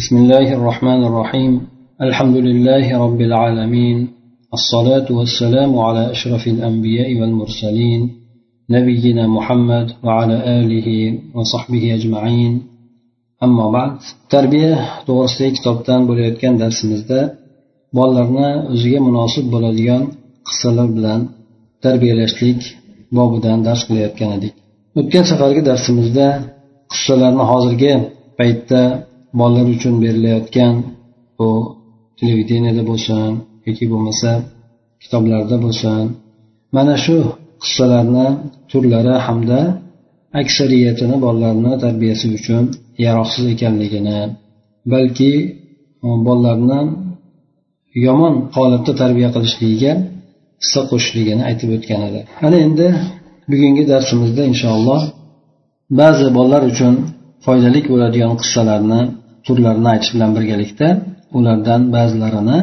بسم الله الرحمن الرحيم الحمد لله رب العالمين الصلاة والسلام على أشرف الأنبياء والمرسلين نبينا محمد وعلى آله وصحبه أجمعين أما بعد تربية to'g'risidagi kitobdan bo'layotgan darsimizda bolalarni o'ziga munosib bo'ladigan qissalar bilan tarbiyalashlik bobidan dars qilayotgan edik o'tgan safargi darsimizda qissalarni hozirgi paytda bolalar uchun berilayotgan bu televideniyada bo'lsin yoki bo'lmasa kitoblarda bo'lsin. Mana shu qissalarni turlari hamda aksariyatini bolalarni tarbiyasi uchun yaroqsiz ekanligini balki e, bolalarni yomon holatda tarbiya qilishligiga hissa qo'shishligini aytib o'tgan edi. Ana endi bugungi darsimizda inshaalloh ba'zi bolalar uchun foydali bo'ladigan qissalarni turlarini aytish bilan birgalikda ulardan ba'zilarini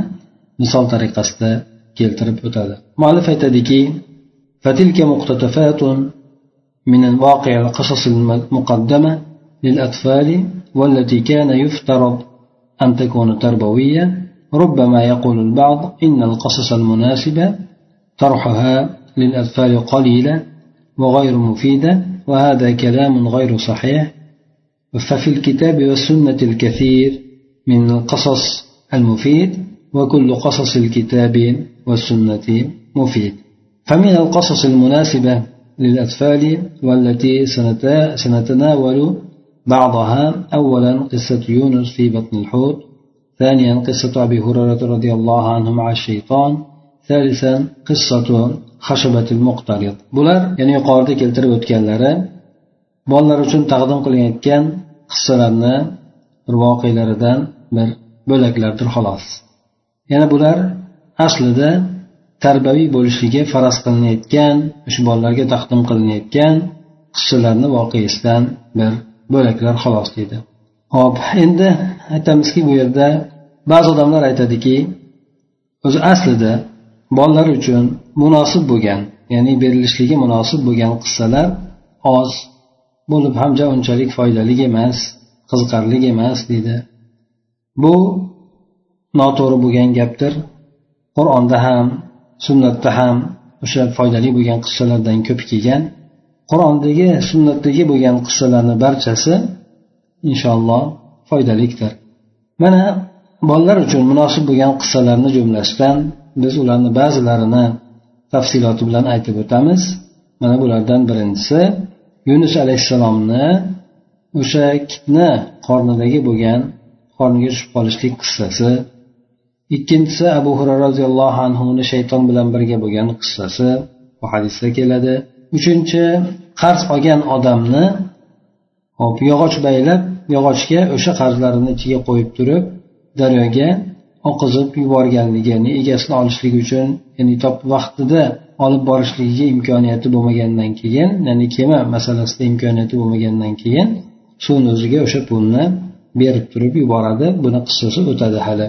misol tariqasida keltirib o'tadi. Muallif aytadiki فتلك مقتطفات من الواقع القصص المقدمة للأطفال والتي كان يفترض أن تكون تربوية ربما يقول البعض إن القصص المناسبة طرحها للأطفال قليلة وغير مفيدة وهذا كلام غير صحيح ففي الكتاب والسنة الكثير من القصص المفيد وكل قصص الكتاب والسنة مفيد. فمن القصص المناسبة للأطفال والتي سنتناول بعضها. أولا قصة يونس في بطن الحوت. ثانيا قصة أبي هريرة رضي الله عنه مع الشيطان. ثالثا قصة خشبة المقترض. Bular ya'ni yuqorida keltirib bolalar uchun taqdim qilinayotgan qissalarni bir voqealaridan bir bo'laklardir xolos. Yana bular aslida tarbiyaviy bo'lishligi faraz qilinayotgan shu bolalarga taqdim qilinayotgan qissalarni voqeasidan bir bo'laklar xolos deydi. Hop endi aytamizki bu yerda ba'zi odamlar aytadiki o'zi aslida bolalar uchun munosib bo'lgan ya'ni berilishligi munosib bo'lgan qissalar oz bo'lib ham unchalik foydali emas qiziqarli emas deydi. Bu noto'g'ri bo'lgan gapdir. Qur'onda ham sunnatda ham o'sha foydali bo'lgan qissalardan ko'p kelgan. Qur'ondagi sunnatdagi bo'lgan qissalarni barchasi inshaalloh foydalikdir. Mana bolalar uchun munosib bo'lgan qissalarni jumlasidan biz ularni ba'zilarini tafsiloti bilan aytib o'tamiz. Mana bulardan birinchisi yunus alayhissalomni o'sha kitni qornidagi bo'lgan qorniga tushib qolishlik qissasi ikkinchisi abu hurara roziyallohu anhuni shayton bilan birga bo'lgan qissasi bu hadisda keladi. Uchinchi qarz olgan odamni hop yog'och baylab yog'ochga o'sha qarzlarini ichiga qo'yib turib daryoga oqizib yuborganligi ya'ni egasini olishlik uchun ya'ni top vaqtida olib borishligiga imkoniyati bo'lmagandan keyin ya'ni kema masalasida imkoniyati bo'lmagandan keyin suvni o'ziga o'sha pulni berib turib yuboradi. Buni qissasi o'tadi hali.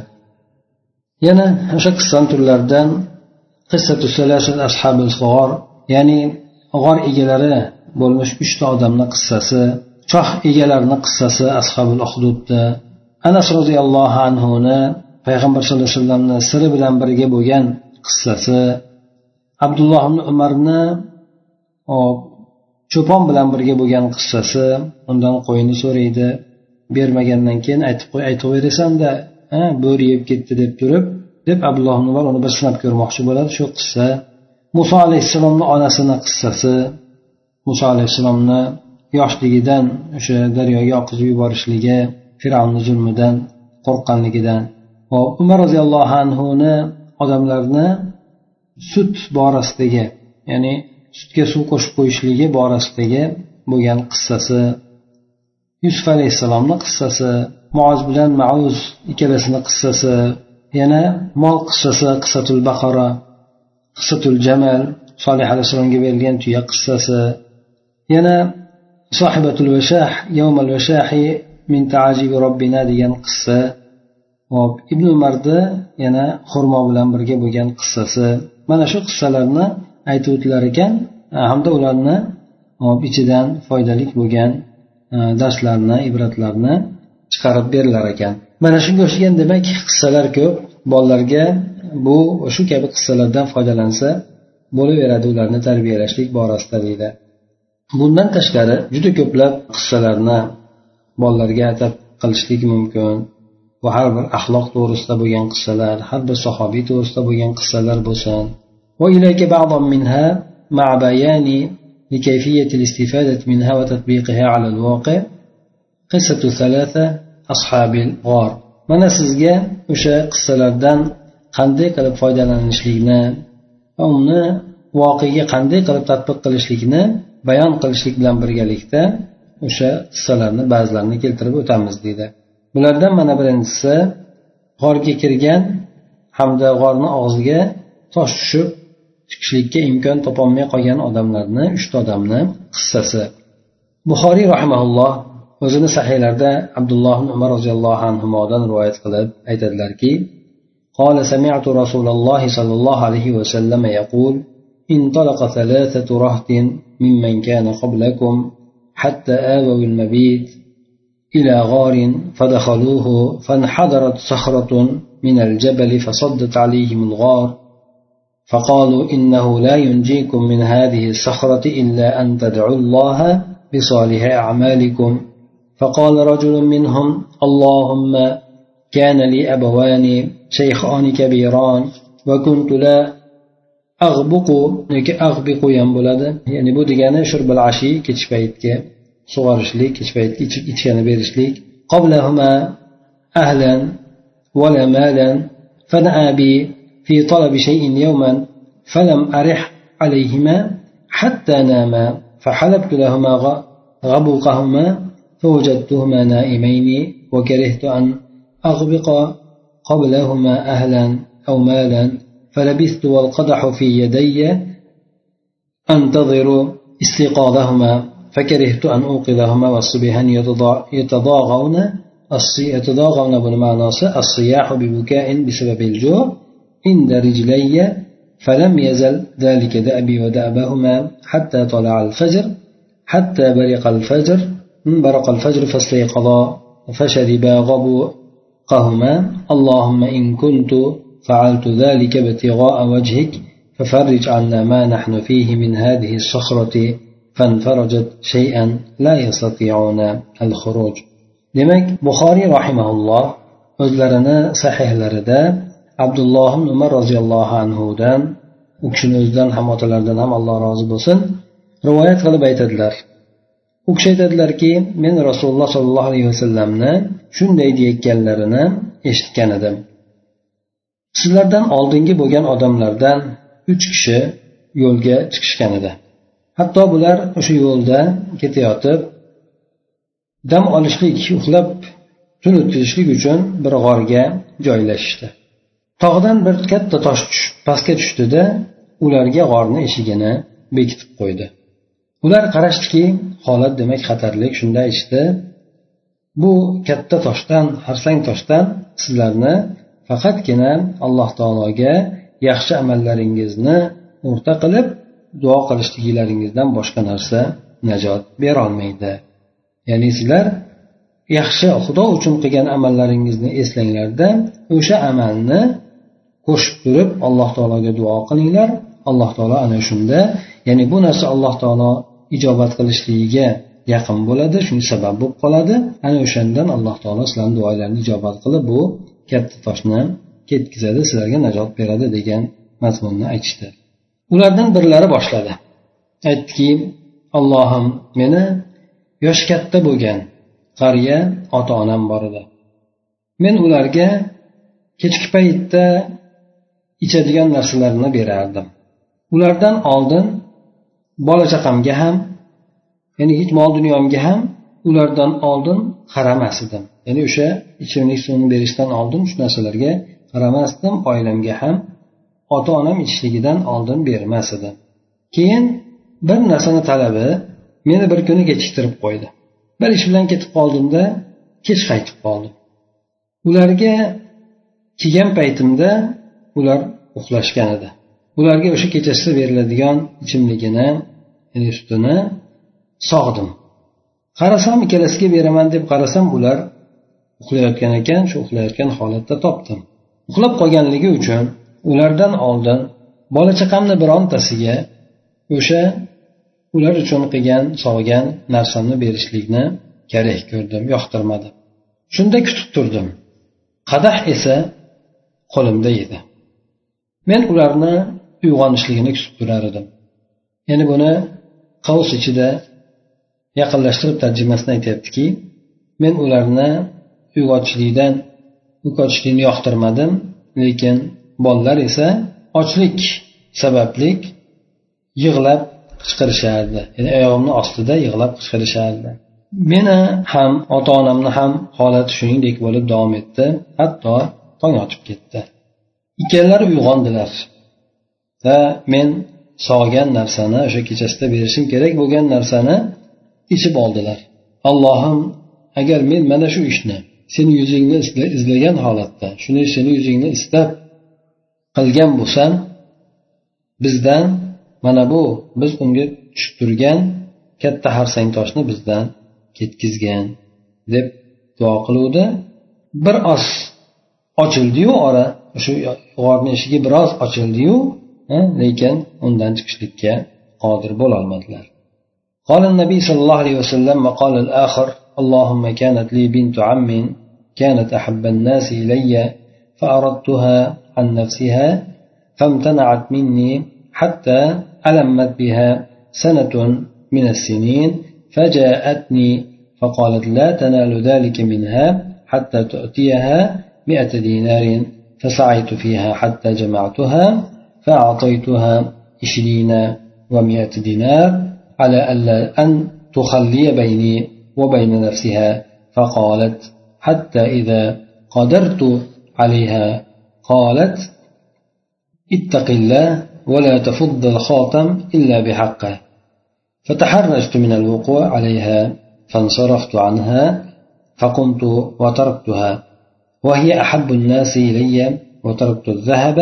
Yana o'sha qissani turlaridan ya'ni g'or egalari bo'lmish uchta odamni qissasi choh egalarini qissasi ashabul ahdudda anas roziyallohu anhuni payg'ambar sallallohu alayhi vasallamni siri bilan birga bo'lgan qissasi abdulloh ibn umarni cho'pon bilan birga bo'lgan qissasi undan qo'yni so'raydi. Bermagandan keyin aytib qo'y aytib bo'ri yeb ketdi deb turib deb abdulloh ibn umar uni bir sinab ko'rmoqchi bo'ladi shu qissa. Muso alayhissalomni onasini qissasi. Muso alayhissalomni yoshligidan o'sha daryoga oqizib yuborishligi fir'avnni zulmidan qo'rqqanligidan. Hop umar roziyallohu anhuni odamlarni sut borasidagi ya'ni sutga suv qo'shib qo'yishligi borasidagi bo'lgan qissasi yusuf alayhissalomni qissasi moz bilan mauz ikkalasini qissasi yana mol qissasi qissatul bahora qissatul jamal solih alayhissalomga berilgan tuya qissasi yana sohibatul vashah yavmal vashahi min taajibi robbina degan qissa hop ibn umarni yana xurmo bilan birga bo'lgan qissasi. Mana shu qissalarni aytib o'tilar ekan e, hamda ularni e, ichidan foydali bo'lgan e, darslarni ibratlarni chiqarib berilar ekan. Mana shunga o'xshagan demak qissalar ko'p. Bolalarga bu shu kabi qissalardan foydalansa bo'laveradi ularni tarbiyalashlik borasida deydi. Bundan tashqari juda ko'plab qissalarni bolalarga atab qilishlik mumkin. va har bir axloq to'g'risida bo'lgan qissalar har bir sahobiy to'g'risida bo'lgan qissalar bo'lsin مع بيان لكيفية الاستفادة منها وتطبيقها على الواقع قصة ثلاثة أصحاب الغار mana sizga o'sha qissalardan qanday qilib foydalanishlikni va uni voqega qanday qilib tadbiq qilishlikni bayon qilishlik bilan birgalikda o'sha qissalarni ba'zilarini keltirib o'tamiz deydi bulardan mana birinchisi g'orga kirgan hamda g'orni og'ziga tosh tushib chiqishlikka imkon topolmay qolgan odamlarni uchta odamni qissasi buxoriy rahimaulloh o'zini sahiylarida abdulloh umar roziyallohu anhudan rivoyat qilib aytadilarki قال سمعت رسول الله صلى الله عليه وسلم يقول انطلق ثلاثة رهط ممن كان قبلكم حتى آووا المبيت إلى غار فدخلوه فانحدرت صخرة من الجبل فصدت عليهم الغار فقالوا إنه لا ينجيكم من هذه الصخرة إلا أن تدعوا الله بصالح أعمالكم. فقال رجل منهم اللهم كان لي أبوان شيخان كبيران وكنت لا أغبق أغبق ينبلد يعني shurbil ashi kech paytga sug'orishlik kech payt ichgani berishlik قبلهما أهلا ولا مالا فدعا بي في طلب شيء يوما فلم أرح عليهما حتى ناما فحلبت لهما غبوقهما فوجدتهما نائمين وكرهت أن أغبق قبلهما أهلا أو مالا فلبثت والقدح في يدي أنتظر استيقاظهما فكرهت أن أوقظهما والصبيان يتضاغون يتضاغون بمعنى الصياح ببكاء بسبب الجوع عند رجلي فلم يزل ذلك دأبي ودأبهما حتى طلع الفجر حتى برق الفجر برق الفجر فاستيقظا فشربا غبوقهما. اللهم إن كنت فعلت ذلك ابتغاء وجهك ففرج عنا ما نحن فيه من هذه الصخرة. فانفرجت شيئا لا يستطيعون الخروج demak buxoriy rahimaulloh o'zlarini sahihlarida abdulloh umar roziyallohu anhudan u kishini o'zidan ham otalaridan ham alloh rozi bo'lsin rivoyat qilib aytadilar u kishi aytadilarki men rasululloh sollallohu alayhi vasallamni shunday deyayotganlarini eshitgan edim sizlardan oldingi bo'lgan odamlardan uch kishi yo'lga chiqishgan edi Hatto bular o'sha yo'lda ketayotib dam olishlik uxlab tun o'tkazishlik uchun bir g'orga joylashishdi. Tog'dan bir katta tosh tushib pastga tushdida ularga g'orni eshigini bekitib qo'ydi. Ular qarashdiki holat demak xatarli shunda aytishdi bu katta toshdan harsang toshdan sizlarni faqatgina alloh taologa yaxshi amallaringizni o'rta qilib duo qilishliklaringizdan boshqa narsa najot berolmaydi. Ya'ni sizlar yaxshi xudo uchun qilgan amallaringizni eslanglarda o'sha amalni qo'shib turib alloh taologa duo qilinglar. Alloh taolo ana shunda ya'ni bu narsa alloh taolo ijobat qilishligiga yaqin bo'ladi shunga sabab bo'lib qoladi. Ana o'shandan alloh taolo sizlarni duolarini ijobat qilib bu katta toshni ketkazadi sizlarga najot beradi degan mazmunni aytishdi. Ulardan birlari boshladi. Aytdiki allohim meni yoshi katta bo'lgan qariya ota onam bor edi. Men ularga kechki paytda ichadigan narsalarni berardim. Ulardan oldin bola chaqamga ham ya'ni hech mol dunyomga ham ulardan oldin qaramas edim. Ya'ni o'sha ichimlik suvini berishdan oldin shu narsalarga qaramasdim oilamga ham ota onam ichishligidan oldin bermas edi. Keyin bir narsani talabi meni bir kuni kechiktirib qo'ydi. Bir ish bilan ketib qoldimda kech qaytib qoldim ularga kelgan paytimda ular uxlashgan edi. Ularga o'sha kechasi beriladigan ichimligini ya'ni sutini sog'dim. Qarasam ikkalasiga beraman deb qarasam ular uxlayotgan ekan shu uxlayotgan holatda topdim. Uxlab qolganligi uchun ulardan oldin bola chaqamni birontasiga o'sha ular uchun qilgan sog'gan narsamni berishlikni kerak ko'rdim yoqtirmadi. Shunda kutib turdim. Qadah esa qo'limda edi. Men ularni uyg'onishligini kutib turar edim. Ya'ni buni qavs ichida yaqinlashtirib tarjimasini aytyaptiki men ularni uyg'otishlikdan uyg'otishlikni yoqtirmadim lekin bolalar esa ochlik sababli yig'lab qichqirishardi. Ya'ni oyog'imni ostida yig'lab qichqirishardi. Meni ham ota onamni ham holati shuningdek bo'lib davom etdi. Hatto tong otib ketdi. Ikkalalari uyg'ondilar. Va men sog'gan narsani o'sha kechasida berishim kerak bo'lgan narsani ichib oldilar. Allohim agar men mana shu ishni seni yuzingni izlagan holatda shuni seni yuzingni istab qilgan bo'lsam bizdan mana bu biz unga tushib turgan katta harsang toshni bizdan ketkizgin deb duo qiluvdi bir oz ochildiyu ora shu g'orni eshigi biroz ochildiyu lekin undan chiqishlikka qodir bo'lolmadilar قال النبي صلى الله عليه وسلم وقال الآخر اللهم كانت لي بنت عم كانت أحب الناس إلي فأردتها عن نفسها فامتنعت مني حتى ألمت بها سنة من السنين فجاءتني فقالت لا تنال ذلك منها حتى تؤتيها مئة دينار فسعيت فيها حتى جمعتها فأعطيتها عشرين ومئة دينار على ألا أن تخلي بيني وبين نفسها فقالت حتى إذا قدرت عليها. قالت اتق الله ولا تفض الخاتم إلا بحقه. فتحرجت من الوقوع عليها فانصرفت عنها فقمت وتركتها. وهي أحب الناس إلي وتركت الذهب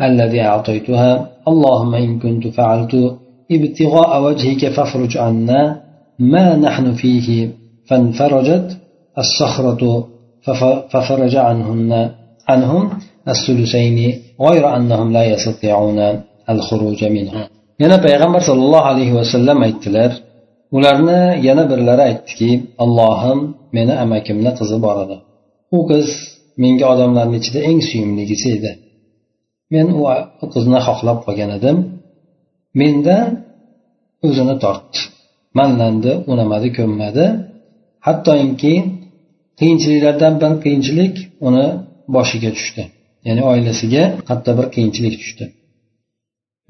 الذي أعطيتها. اللهم إن كنت فعلت ابتغاء وجهك فافرج عنا ما نحن فيه. فانفرجت الصخرة ففرج عنهن. عنهم الثلثين غير أنهم لا يستطيعون الخروج منه yana payg'ambar sollallohu alayhi vasallam aytdilar ularni yana birlari aytdiki allohim meni amakimni qizi bor edi u qiz menga odamlarni ichida eng suyumligisi edi men u qizni xohlab qolgan edim mendan o'zini tortdi manlandi unamadi ko'nmadi hattoki qiyinchiliklardan bir qiyinchilik uni boshiga tushdi. Ya'ni oilasiga katta bir qiyinchilik tushdi.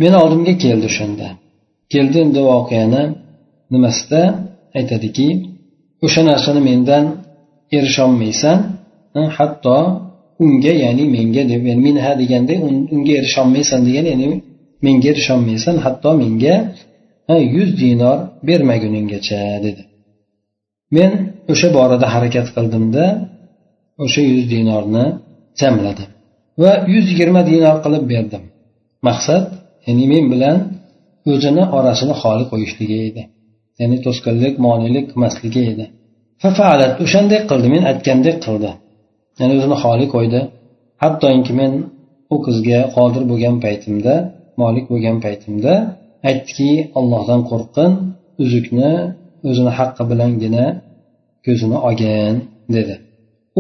Meni oldimga keldi o'shanda keldi endi voqeani nimasida? Aytadiki o'sha narsani mendan erisholmaysan hatto unga ya'ni menga deb ya'ni minha deganda unga erisholmaysan degani ya'ni menga erisholmaysan hatto menga yuz dinor bermaguninggacha dedi. Men o'sha borada harakat qildimda o'sha yuz dinorni jamladim va yuz yigirma dinor qilib berdim. Maqsad ya'ni men bilan o'zini orasini xoli qo'yishligi edi. Ya'ni to'sqinlik monelik qilmasligi edi. Fafaalat o'shanday qildi men aytgandek qildi. Ya'ni o'zini xoli qo'ydi. Hattoki men u qizga qodir bo'lgan paytimda molik bo'lgan paytimda aytdiki ollohdan qo'rqqin uzukni o'zini haqqi bilangina ko'zini olgin dedi.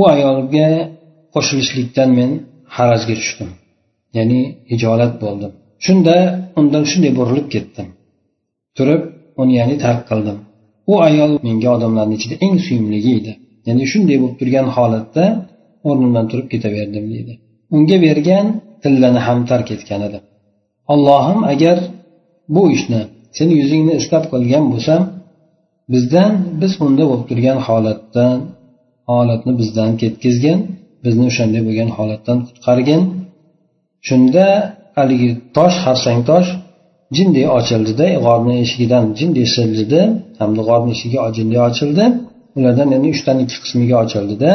U ayolga qo'shilishlikdan men harajga tushdim. Ya'ni hijolat bo'ldim. Shunda undan shunday burilib ketdim. Turib uni ya'ni tark qildim. U ayol menga odamlarni ichida eng suyimligi edi. Ya'ni shunday bo'lib turgan holatda o'rnimdan turib ketaverdim deydi. Unga bergan tillani ham tark etgan edi. Allohim agar bu ishni seni yuzingni istab qilgan bo'lsam bizdan biz unda bo'lib turgan holatdan holatni bizdan ketkazgin bizni o'shanday bo'lgan holatdan qutqargin shunda haligi tosh harsang tosh jinday ochildida g'orni eshigidan jinday sildidi hamda g'orni eshigi jinday ochildi ulardan endi uchdan ikki qismiga ochildida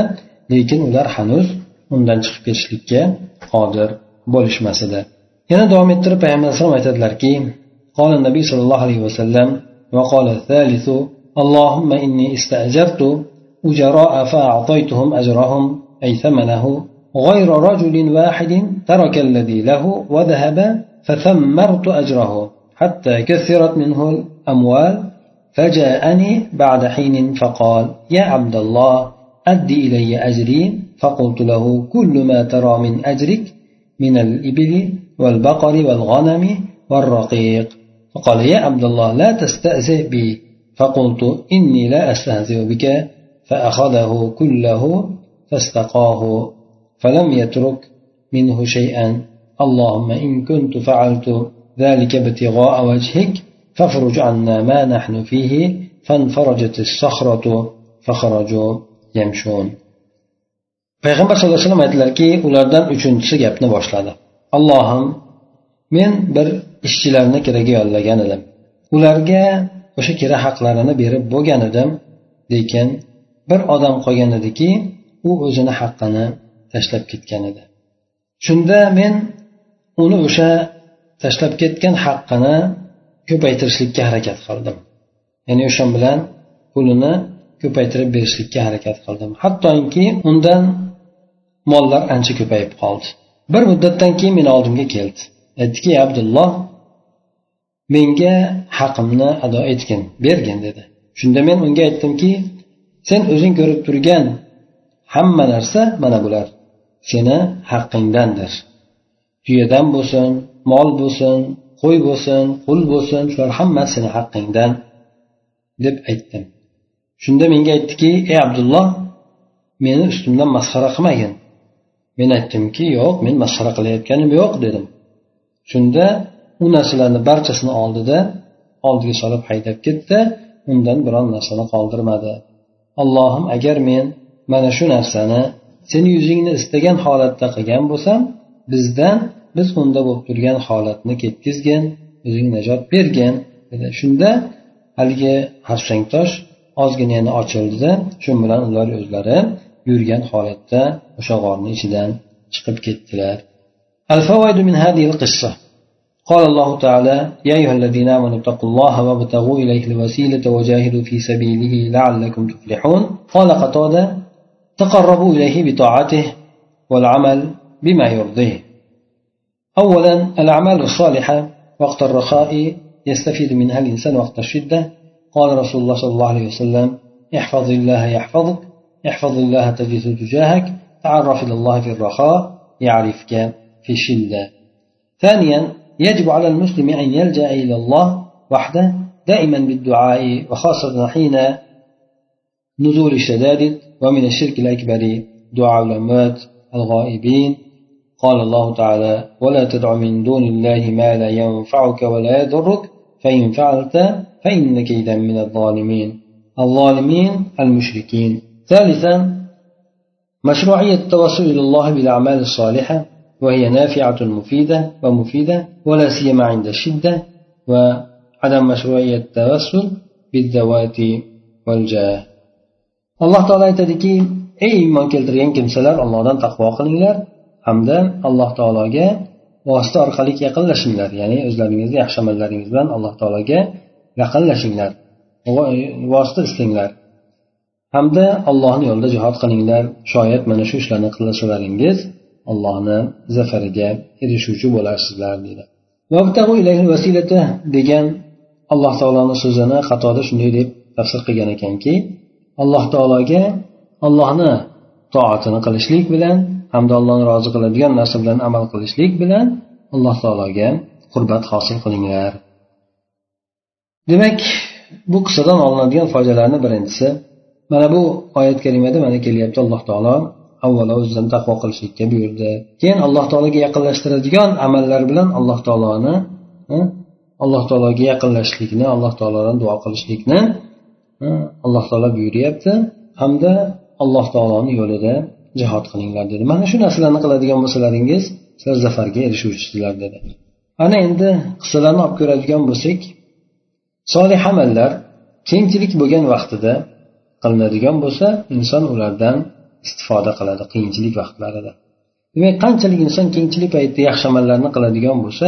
lekin ular hanuz undan chiqib ketishlikka qodir bo'lishmas edi yana davom ettirib payg'ambar alayhisalom aytadilarki قال النبي صلى الله عليه وسلم وقال الثالث اللهم إني استأجرت أجراء فأعطيتهم أجرهم أي ثمنه غير رجل واحد ترك الذي له وذهب فثمرت أجره حتى كثرت منه الأموال فجاءني بعد حين فقال يا عبد الله أد إلي أجري. فقلت له كل ما ترى من أجرك من الإبل والبقر والغنم والرقيق. فقال يا عبد الله لا تستأذئ بي. فقلت إني لا أستهزئ بك. فأخذه كله فاستقاه فلم يترك منه شيئا اللهم إن كنت فعلت ذلك ابتغاء وجهك فافرج عنا ما نحن فيه فانفرجت الصخرة فخرجوا يمشون payg'ambar sallallohu alayhi vasallam aytdilarki ulardan uchinchisi gapni boshladi allohim men bir ishchilarni kiraga yollagan edim ularga o'sha kira haqlarini berib bo'lgan edim lekin bir odam qolgan ediki u o'zini haqqini tashlab ketgan edi. Shunda men uni o'sha tashlab ketgan haqqini ko'paytirishlikka harakat qildim. Ya'ni o'sha bilan pulini ko'paytirib berishlikka harakat qildim. Hattoki undan mollar ancha ko'payib qoldi. Bir muddatdan keyin meni oldimga keldi. Aytdiki abdulloh menga haqimni ado etgin bergin dedi. Shunda men unga aytdimki sen o'zing ko'rib turgan hamma narsa mana bular. Seni haqqingdandir. Tuyadan bo'lsin mol bo'lsin qo'y bo'lsin qul bo'lsin shular hammasi seni haqqingdan deb aytdim. Shunda menga aytdiki ey abdulloh meni ustimdan masxara qilmagin. Men aytdimki yo'q men masxara qilayotganim yo'q dedim. Shunda u narsalarni barchasini oldida oldiga solib haydab ketdi. Undan biron narsani qoldirmadi. Allohim agar men mana shu narsani seni yuzingni istagan holatda qilgan bo'lsam bizdan biz unda bo'lib turgan holatni ketkizgin o'zing najot bergin. Dedi. Shunda haligi harsang tosh ozgina yana ochildida shu bilan ular o'zlari yurgan holatda o'sha g'orni ichidan chiqib ketdilar. قال الله تعالى يا أيها الذين آمنوا اتقوا الله وابتغوا إليه الوسيلة وجاهدوا في سبيله لعلكم تفلحون. قال قتادة تقربوا إليه بطاعته والعمل بما يرضيه. أولا الأعمال الصالحة وقت الرخاء يستفيد منها الإنسان وقت الشدة. قال رسول الله صلى الله عليه وسلم احفظ الله يحفظك احفظ الله تجد تجاهك تعرف إلى الله في الرخاء يعرفك في الشدة. ثانيا يجب على المسلم أن يلجأ إلى الله وحده دائما بالدعاء وخاصة حين نزول الشدائد ومن الشرك الأكبر دعاء الأموات الغائبين. قال الله تعالى ولا تدع من دون الله ما لا ينفعك ولا يضرك فإن فعلت فإنك إذا من الظالمين. الظالمين المشركين. ثالثا مشروعية التوسل إلى الله بالأعمال الصالحة. وهي نافعة مفيدة ومفيدة ولا سيما عند الشدة وعدم مشروعية التوسل بالذوات والجاه alloh taolo aytadiki ey iymon keltirgan kimsalar ollohdan taqvo qilinglar hamda alloh taologa vosita orqali yaqinlashinglar ya'ni o'zlaringizni yaxshi amallaringiz bilan alloh taologa yaqinlashinglar vosita istanglar hamda allohni yo'lida jihod qilinglar shoyat mana shu ishlarni qilasalaringiz allohni zafariga erishuvchi bo'larsizlar deydi. Degan alloh taoloni so'zini xatoda shunday deb tafsir qilgan ekanki alloh taologa allohni toatini qilishlik bilan hamda allohni rozi qiladigan narsa bilan amal qilishlik bilan alloh taologa qurbat hosil qilinglar. Demak bu qissadan olinadigan foydalarni birinchisi mana bu oyat kalimada mana kelyapti alloh taolo avvalo o'zidan taqvo qilishlikka buyurdi. Keyin alloh taologa yaqinlashtiradigan amallar bilan alloh taoloni alloh taologa yaqinlashishlikni alloh taolodan duo qilishlikni alloh taolo buyuryapti. Hamda alloh taoloni yo'lida jihod qilinglar dedi. Mana shu narsalarni qiladigan bo'lsalaringiz sizlar zafarga erishuvchisizlar dedi. Ana endi qissalarni olib ko'radigan bo'lsak solih amallar kengchilik bo'lgan vaqtida qilinadigan bo'lsa inson ulardan istifoda qiladi qiyinchilik vaqtlarida. Demak qanchalik inson qiyinchilik paytida yaxshi amallarni qiladigan bo'lsa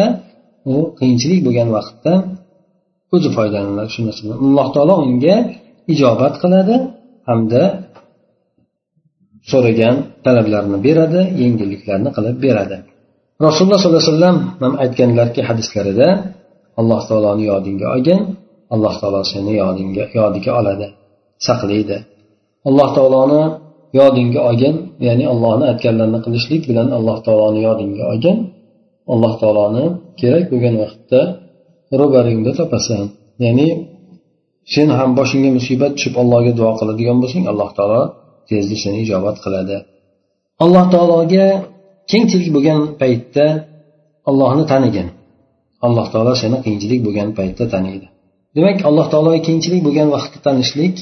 u qiyinchilik bo'lgan vaqtda o'zi foydalanadi shu narsadan alloh taolo unga ijobat qiladi hamda so'ragan talablarini beradi yengilliklarni qilib beradi. Rasululloh sollallohu alayhi vasallam ham aytganlarki hadislarida alloh taoloni yodingga olgin alloh taolo seni yodingga yodiga oladi saqlaydi. Alloh taoloni yodingga olgin ya'ni allohni aytganlarini qilishlik bilan alloh taoloni yodingga olgin alloh taoloni kerak bo'lgan vaqtda ro'baringda topasan. Ya'ni sen ham boshingga musibat tushib allohga duo qiladigan bo'lsang alloh taolo tezda seni ijobat qiladi. Alloh taologa kengchilik bo'lgan paytda allohni tanigin. Alloh taolo seni qiyinchilik bo'lgan paytda taniydi. Demak alloh taologa kengchilik bo'lgan vaqtda tanishlik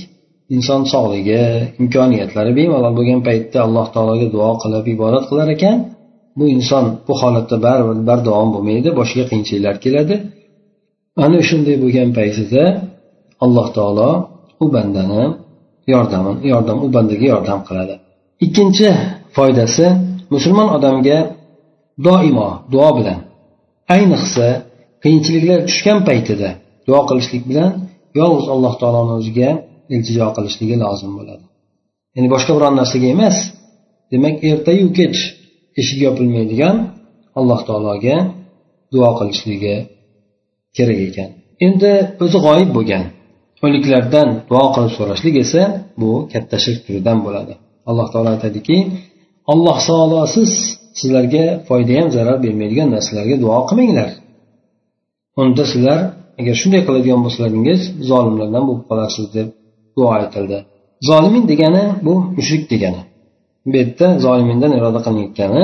inson sog'ligi imkoniyatlari bemalol bo'lgan paytda alloh taologa duo qilib ibodat qilar ekan. Bu inson bu holatda baribir bardavom bo'lmaydi boshiga qiyinchiliklar keladi. Ana shunday bo'lgan paytida alloh taolo u bandani yordami yordam u bandaga yordam qiladi. Ikkinchi foydasi musulmon odamga doimo duo bilan ayniqsa qiyinchiliklar tushgan paytida duo qilishlik bilan yolg'iz alloh taoloni o'ziga iltijo qilishligi lozim bo'ladi. Ya'ni boshqa biron narsaga emas demak ertayu kech eshik yopilmaydigan alloh taologa duo qilishligi kerak ekan. Endi o'zi g'oyib bo'lgan o'liklardan duo qilib so'rashlik esa bu katta shirk turidan bo'ladi. Alloh taolo aytadiki alloh taolosiz sizlarga foyda ham zarar bermaydigan narsalarga duo qilmanglar. Unda sizlar agar shunday qiladigan bo'lsalaringiz zolimlardan bo'lib qolasiz deb duo aytildi zolimin degani bu mushrik degani. Bu yerda zolimindan iroda qilinayotgani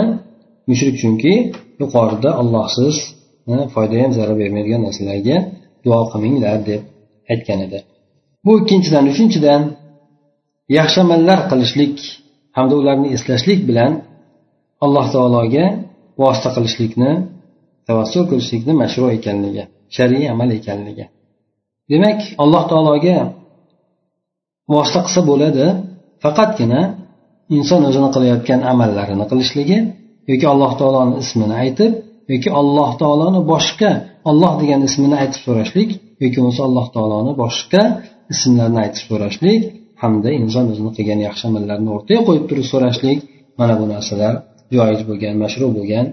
mushrik chunki yuqorida ollohsiz foyda ham zarar bermaydigan narsalarga duo qilminglar deb aytgan edi. Bu ikkinchidan uchinchidan yaxshi amallar qilishlik hamda ularni eslashlik bilan alloh taologa vosita qilishlikni tavassul qilishlikni mashru ekanligi shar'iy amal ekanligi. Demak alloh taologa vosita qilsa bo'ladi faqatgina inson o'zini qilayotgan amallarini qilishligi yoki alloh taoloni ismini aytib yoki alloh taoloni boshqa olloh degan ismini aytib so'rashlik yoki bo'lmasa alloh taoloni boshqa ismlarini aytib so'rashlik hamda inson o'zini qilgan yaxshi amallarni o'rtaga qo'yib turib so'rashlik. Mana bu narsalar joiz bo'lgan mashru bo'lgan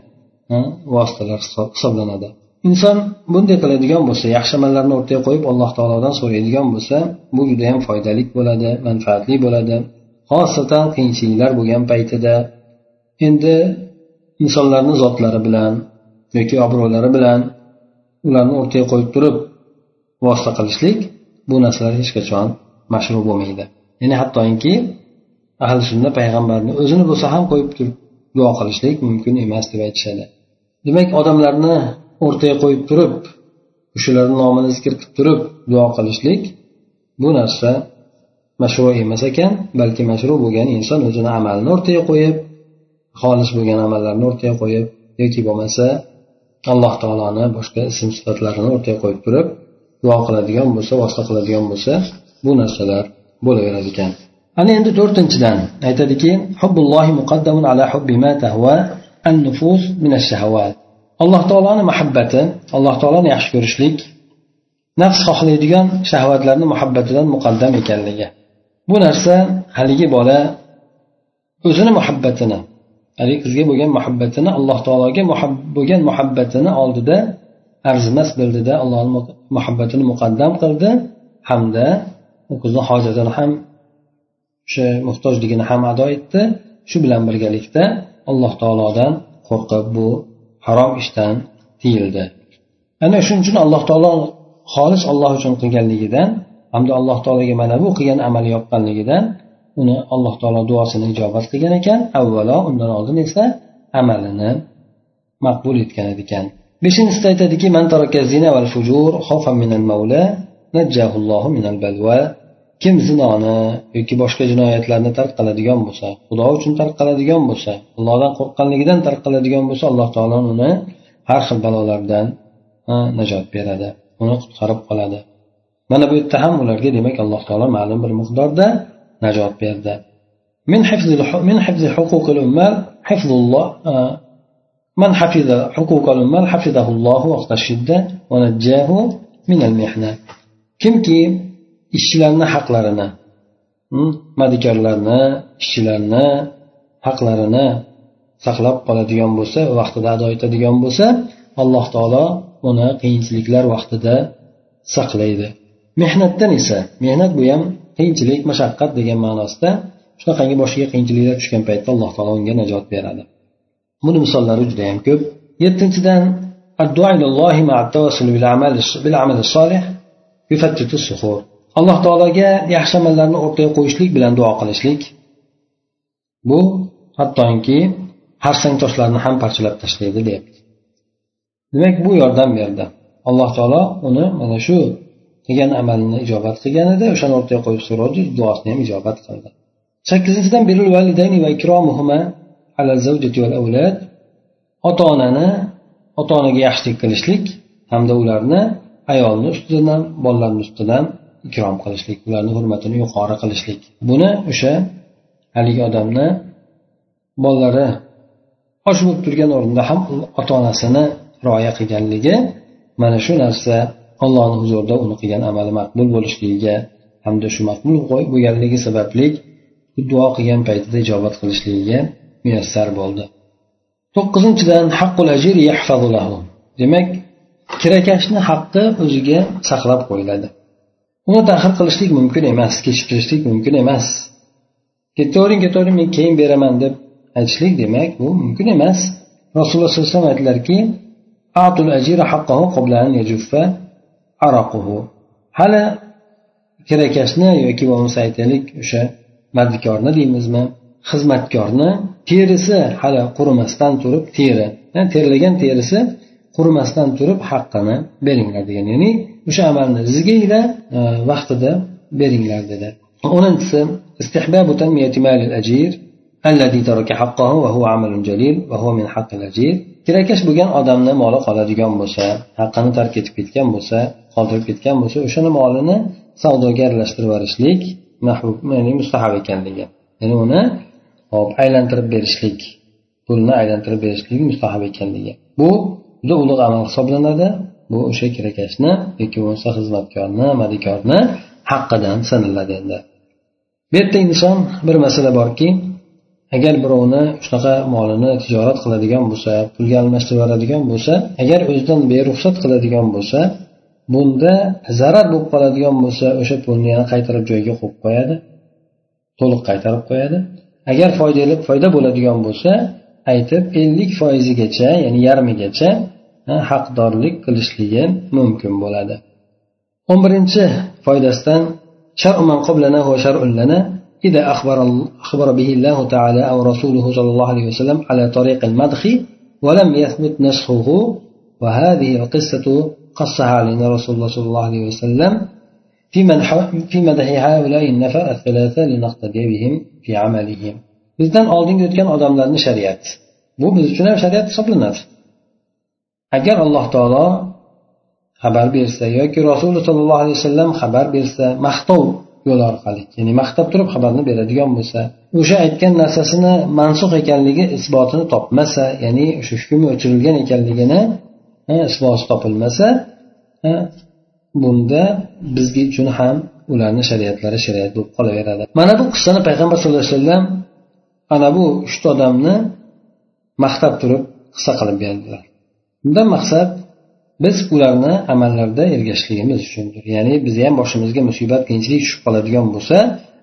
vositalar hisoblanadi. Inson bunday qiladigan bo'lsa yaxshi amallarni o'rtaga qo'yib alloh taolodan so'raydigan bo'lsa bu judayam foydali bo'ladi manfaatli bo'ladi. Xosatan qiyinchiliklar bo'lgan paytida endi insonlarni zotlari bilan yoki obro'lari bilan ularni o'rtaga qo'yib turib vosita qilishlik bu narsalar hech qachon mashru bo'lmaydi. Ya'ni hattoki ahli sunna payg'ambarni o'zini bo'lsa ham qo'yib turib duo qilishlik mumkin emas deb aytishadi. Demak odamlarni o'rtaga qo'yib turib o'shalarni nomini zikr qilib turib duo qilishlik bu narsa mashru emas ekan balki mashru bo'lgan inson o'zini amalini o'rtaga qo'yib xolis bo'lgan amallarni o'rtaga qo'yib yoki bo'lmasa alloh taoloni boshqa ism sifatlarini o'rtaga qo'yib turib duo qiladigan bo'lsa vosita qiladigan bo'lsa bu narsalar bo'laverar ekan. Ana endi to'rtinchidan aytadiki hubbullohi muqaddamun ala hubbi ma tahva an nufus min ash-shahawat. Alloh taoloni muhabbati alloh taoloni yaxshi ko'rishlik nafs xohlaydigan shahvatlarni muhabbatidan muqaddam ekanligi. Bu narsa haligi bola o'zini muhabbatini haligi qizga bo'lgan muhabbatini alloh taologa bo'lgan muhabbatini oldida arzimas bildida allohni muhabbatini muqaddam qildi hamda u qizni hojatini ham o'sha muhtojligini ham ado etdi. Shu bilan birgalikda alloh taolodan qo'rqib bu harom ishdan tiyildi. Ana shuning uchun alloh taolo xolis olloh uchun qilganligidan hamda alloh taologa mana bu qilgan amali yoqqanligidan uni alloh taolo duosini ijobat qilgan ekan. Avvalo undan oldin esa amalini maqbul etgan ekan. Beshinchisida aytadiki kim zinoni yoki boshqa jinoyatlarni tark qiladigan bo'lsa xudo uchun tark qiladigan bo'lsa allohdan qo'rqqanligidan tark qiladigan bo'lsa alloh taolo uni har xil balolardan najot beradi uni qutqarib qoladi mana bu yerda ham ularga demak alloh taolo ma'lum bir miqdorda najot berdi من حفظ من حفظ حقوق الأمة حفظ الله من حفظ حقوق الأمة حفظه الله وقت الشدة ونجاه من المحنة kimki ishchilarni haqlarini hmm, madikorlarni ishchilarni haqlarini saqlab qoladigan bo'lsa vaqtida ado etadigan bo'lsa alloh taolo uni qiyinchiliklar vaqtida saqlaydi. Mehnatdan esa mehnat bu ham qiyinchilik mashaqqat degan ma'nosida shunaqangi boshiga qiyinchiliklar tushgan paytda alloh taolo unga najot beradi. Buni misollari judayam ko'p. Yettinchidan alloh taologa yaxshi amallarni o'rtaga qo'yishlik bilan duo qilishlik. Bu hattoki harsang toshlarni ham parchalab tashlaydi deyapti. Demak bu yordam berdi. Alloh taolo uni mana shu qilgan amalini ijobat qilganida o'shani o'rtaga qo'yib so'radi duosini ham ijobat qildi. Sakkizinchidan ota onani ota onaga yaxshilik qilishlik hamda ularni ayolni ustidan bolalarni ustidan ikrom qilishlik ularni hurmatini yuqori qilishlik. Buni o'sha haligi odamni bolalari osh bo'lib turgan o'rinda ham ota onasini rioya qilganligi mana shu narsa allohni huzurida uni qilgan amali maqbul bo'lishligiga hamda shu maqbul bo'lganligi sababli duo qilgan paytida ijobat qilishligiga muyassar bo'ldi. To'qqizinchidan haqqul ajir demak kirakashni haqqi o'ziga saqlab qo'yiladi. Uni tahir qilishlik mumkin emas kechiktirishlik mumkin emas. Ketavering ketavering men keyin beraman deb aytishlik demak bu mumkin emas. Rasululloh sollallohu alayhi vasallam aytdilarki hali kirakashni yoki bo'lmasa aytaylik o'sha mardikorni deymizmi? Xizmatkorni terisi hali qurimasdan turib teri. Terlagan terisi qurimasdan turib haqqini beringlar degan ya'ni o'sha amalni rizqinglar e, vaqtida beringlar dedi. O'ninchisi kirakash bo'lgan odamni moli qoladigan bo'lsa haqqini tark etib ketgan bo'lsa qoldirib ketgan bo'lsa o'shani molini savdoga aralashtirib yuborishlik ya'ni mustahab ekanligi ya'ni uni hop aylantirib berishlik pulni aylantirib berishlik mustahab ekanligi bu juda ulug' amal hisoblanadi. Bu o'sha kirakashni yoki bo'lmasa xizmatkorni madikorni haqqidan sanaladi endi. Bu yerda inson bir masala borki agar birovni shunaqa molini tijorat qiladigan bo'lsa pulga almashtirib yuboradigan bo'lsa agar o'zidan beruxsat qiladigan bo'lsa bunda zarar bo'lib qoladigan bo'lsa o'sha pulni yana qaytarib joyiga qo'yib qo'yadi to'liq qaytarib qo'yadi. Agar foydali foyda bo'ladigan bo'lsa aytib ellik foizigacha ya'ni yarmigacha haqdorlik qilishligi mumkin bo'ladi o'n birinchi foydasidan إذا أخبر, أخبر به الله تعالى أو رسوله صلى الله عليه وسلم على طريق المدخ ولم يثبت نسخه وهذه القصة قصها علينا رسول الله صلى الله عليه وسلم في مدح, في مدح هؤلاء النفر الثلاثة لنقتدي بهم في عملهم bizdan oldingi o'tgan odamlarni shariat bu biz uchun ham shariat hisoblanadi Agar alloh taolo xabar bersa yoki rasululloh sollallohu alayhi vasallam xabar bersa maqtov yo'l orqali ya'ni maqtab turib xabarni beradigan bo'lsa o'sha aytgan narsasini mansux ekanligi isbotini topmasa ya'ni o'sha hukmi o'chirilgan ekanligini isboti topilmasa bunda bizga uchun ham ularni shariatlari shariat bo'lib qolaveradi. Mana bu qissani payg'ambar sallallohu alayhi vasallam ana bu uchta odamni maqtab turib qissa qilib berdilar. bundan maqsad biz ularni amallarida ergashishligimiz uchundir ya'ni bizni ham boshimizga musibat qiyinchilik tushib qoladigan bo'lsa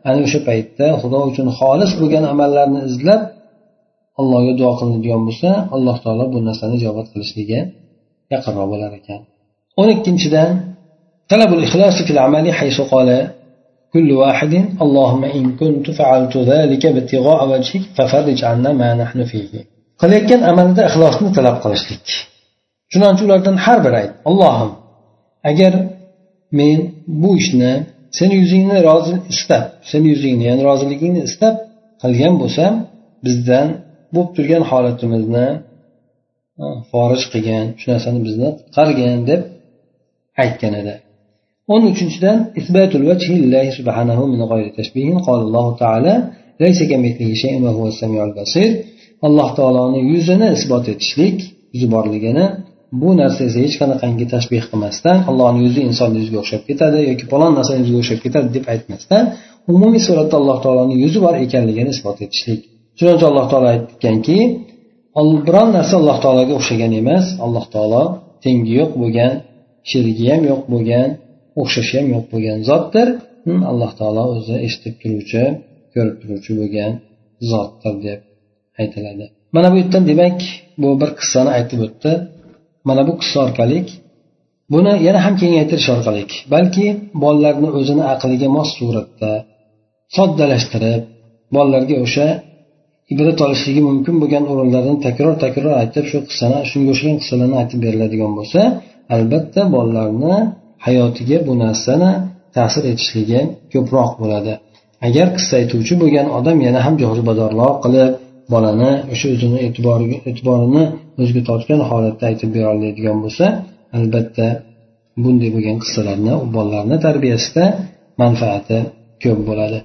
ana o'sha paytda xudo uchun xolis bo'lgan amallarni izlab allohga duo qilinadigan bo'lsa alloh taolo bu narsani ijobat qilishligi yaqinroq bo'lar ekan o'n ikkinchidan طلب الإخلاص في العمل حيث قال كل واحد اللهم إن كنت فعلت ذلك ابتغاء وجهك ففرج عنا ما نحن فيه qilayotgan amalida ixlosni talab qilishlik Chunonchi ulardan har biri ayt allohim agar men bu ishni seni yuzingni rozi istab seni yuzingni ya'ni roziligingni istab qilgan bo'lsam bizdan bo'lib turgan holatimizni forij qilgan shu narsani bizni qutqargin deb aytgan edi. O'n uchinchidan subhanahu min alloh basir alloh taoloni yuzini isbot etishlik yuzi borligini bu narsa esa hech qanaqangi tashbeh qilmasdan allohni yuzi insonni yuziga o'xshab ketadi yoki falon narsani yuziga o'xshab ketadi deb aytmasdan umumiy suratda alloh taoloni yuzi bor ekanligini isbot etishlik. Chunonchi alloh taolo aytganki biron narsa alloh taologa o'xshagan emas alloh taolo tengi yo'q bo'lgan sherigi ham yo'q bo'lgan o'xshashi ham yo'q bo'lgan zotdir. Hm, alloh taolo o'zi eshitib turuvchi ko'rib turuvchi bo'lgan zotdir deb aytiladi. Mana bu yerdan demak bu bir qissani aytib o'tdi. Mana bu qissa orqali. Buni yana ham kengaytirish orqali. Balki bolalarni o'zini aqliga mos suratda soddalashtirib bolalarga o'sha ibrat olishligi mumkin bo'lgan o'rinlarni takror takror aytib shu qissani shunga o'xshagan qissalarni aytib beriladigan bo'lsa albatta bolalarni hayotiga bu narsani ta'sir etishligi ko'proq bo'ladi. Agar qissa aytuvchi bo'lgan odam yana ham jozibadorroq qilib bolani o'sha o'zini e'tiborini o'ziga tortgan holatda aytib bera oladigan bo'lsa albatta bunday bo'lgan qissalarni bolalarni tarbiyasida manfaati ko'p bo'ladi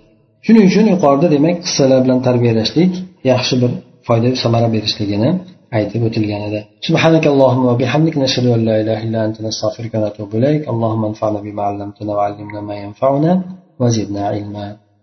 shuning uchun yuqorida demak qissalar bilan tarbiyalashlik yaxshi bir foyda samara berishligini aytib o'tilgan edi سبحانك اللهم وبحمدك نشهد أن لا إله إلا أنت نستغفرك ونتوب إليك اللهم انفعنا بما علمتنا وعلمنا ما ينفعنا وزدنا علما